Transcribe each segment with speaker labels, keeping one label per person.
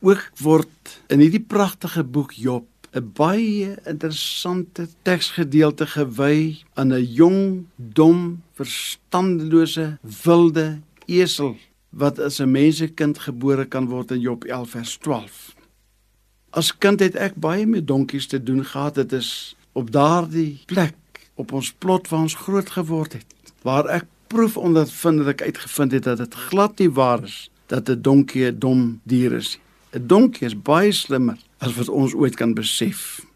Speaker 1: Ook word in hierdie pragtige boek Job 'n baie interessante teksgedeelte gewy aan 'n jong, dom, verstandelose, wilde esel wat as 'n mensekind gebore kan word in Job 11 vers 12. As kind het ek baie met donkies te doen gehad. Dit is op daardie plek op ons plot waar ons groot geword het, waar ek proef ondervind dat ek uitgevind het dat dit glad nie waar is dat 'n donkie 'n dom dier is. 'n Donkie is baie slimmer as wat ons ooit kan besef.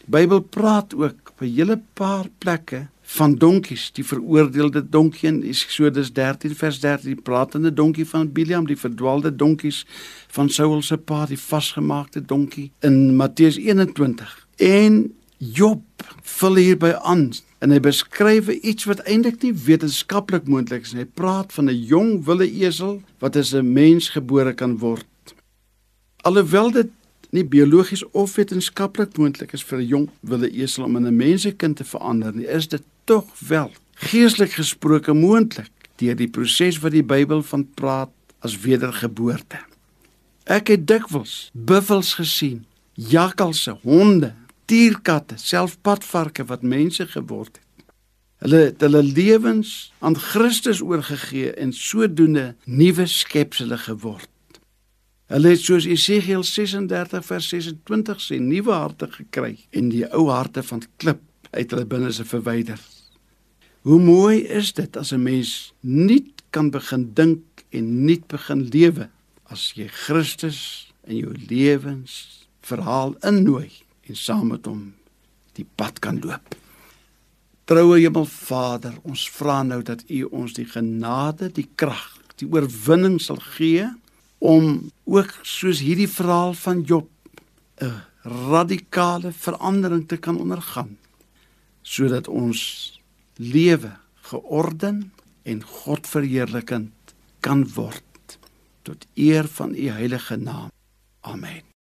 Speaker 1: Die Bybel praat ook op 'n hele paar plekke van donkies, die veroordeelde donkie in Eksodus 13 vers 13, die pratende donkie van Biliam, die verdwaalde donkies van Saul se pa, die vasgemaakte donkie in Matteus 21. En Job vul hierby aan en hy beskryf iets wat eintlik nie wetenskaplik moontlik is nie. Hy praat van 'n jong wilde esel wat as 'n mens gebore kan word. Alhoewel dit nie biologies of wetenskaplik moontlik is vir 'n jong wilde esel om in 'n mensekind te verander nie, is dit tog wel geestelik gesproke moontlik deur die proses wat die Bybel van praat as wedergeboorte. Ek het dikwels buffels gesien, jakkalse, honde, tierkatte, selfs padvarke wat mense geword het. Hulle het hulle lewens aan Christus oorgegee en sodoende nuwe skepsels geword. Hulle het soos Esegiel 36 vers 26 sê nuwe harte gekry en die ou harte van klip uit hulle binneste verwyder. Hoe mooi is dit as 'n mens nuut kan begin dink en nuut begin lewe as jy Christus in jou lewens verhaal innooi en saam met hom die pad kan loop. Troue Hemelvader, ons vra nou dat U ons die genade, die krag, die oorwinning sal gee om ook soos hierdie verhaal van Job 'n radikale verandering te kan ondergaan sodat ons lewe georden en God verheerlikend kan word tot eer van u heilige naam. Amen.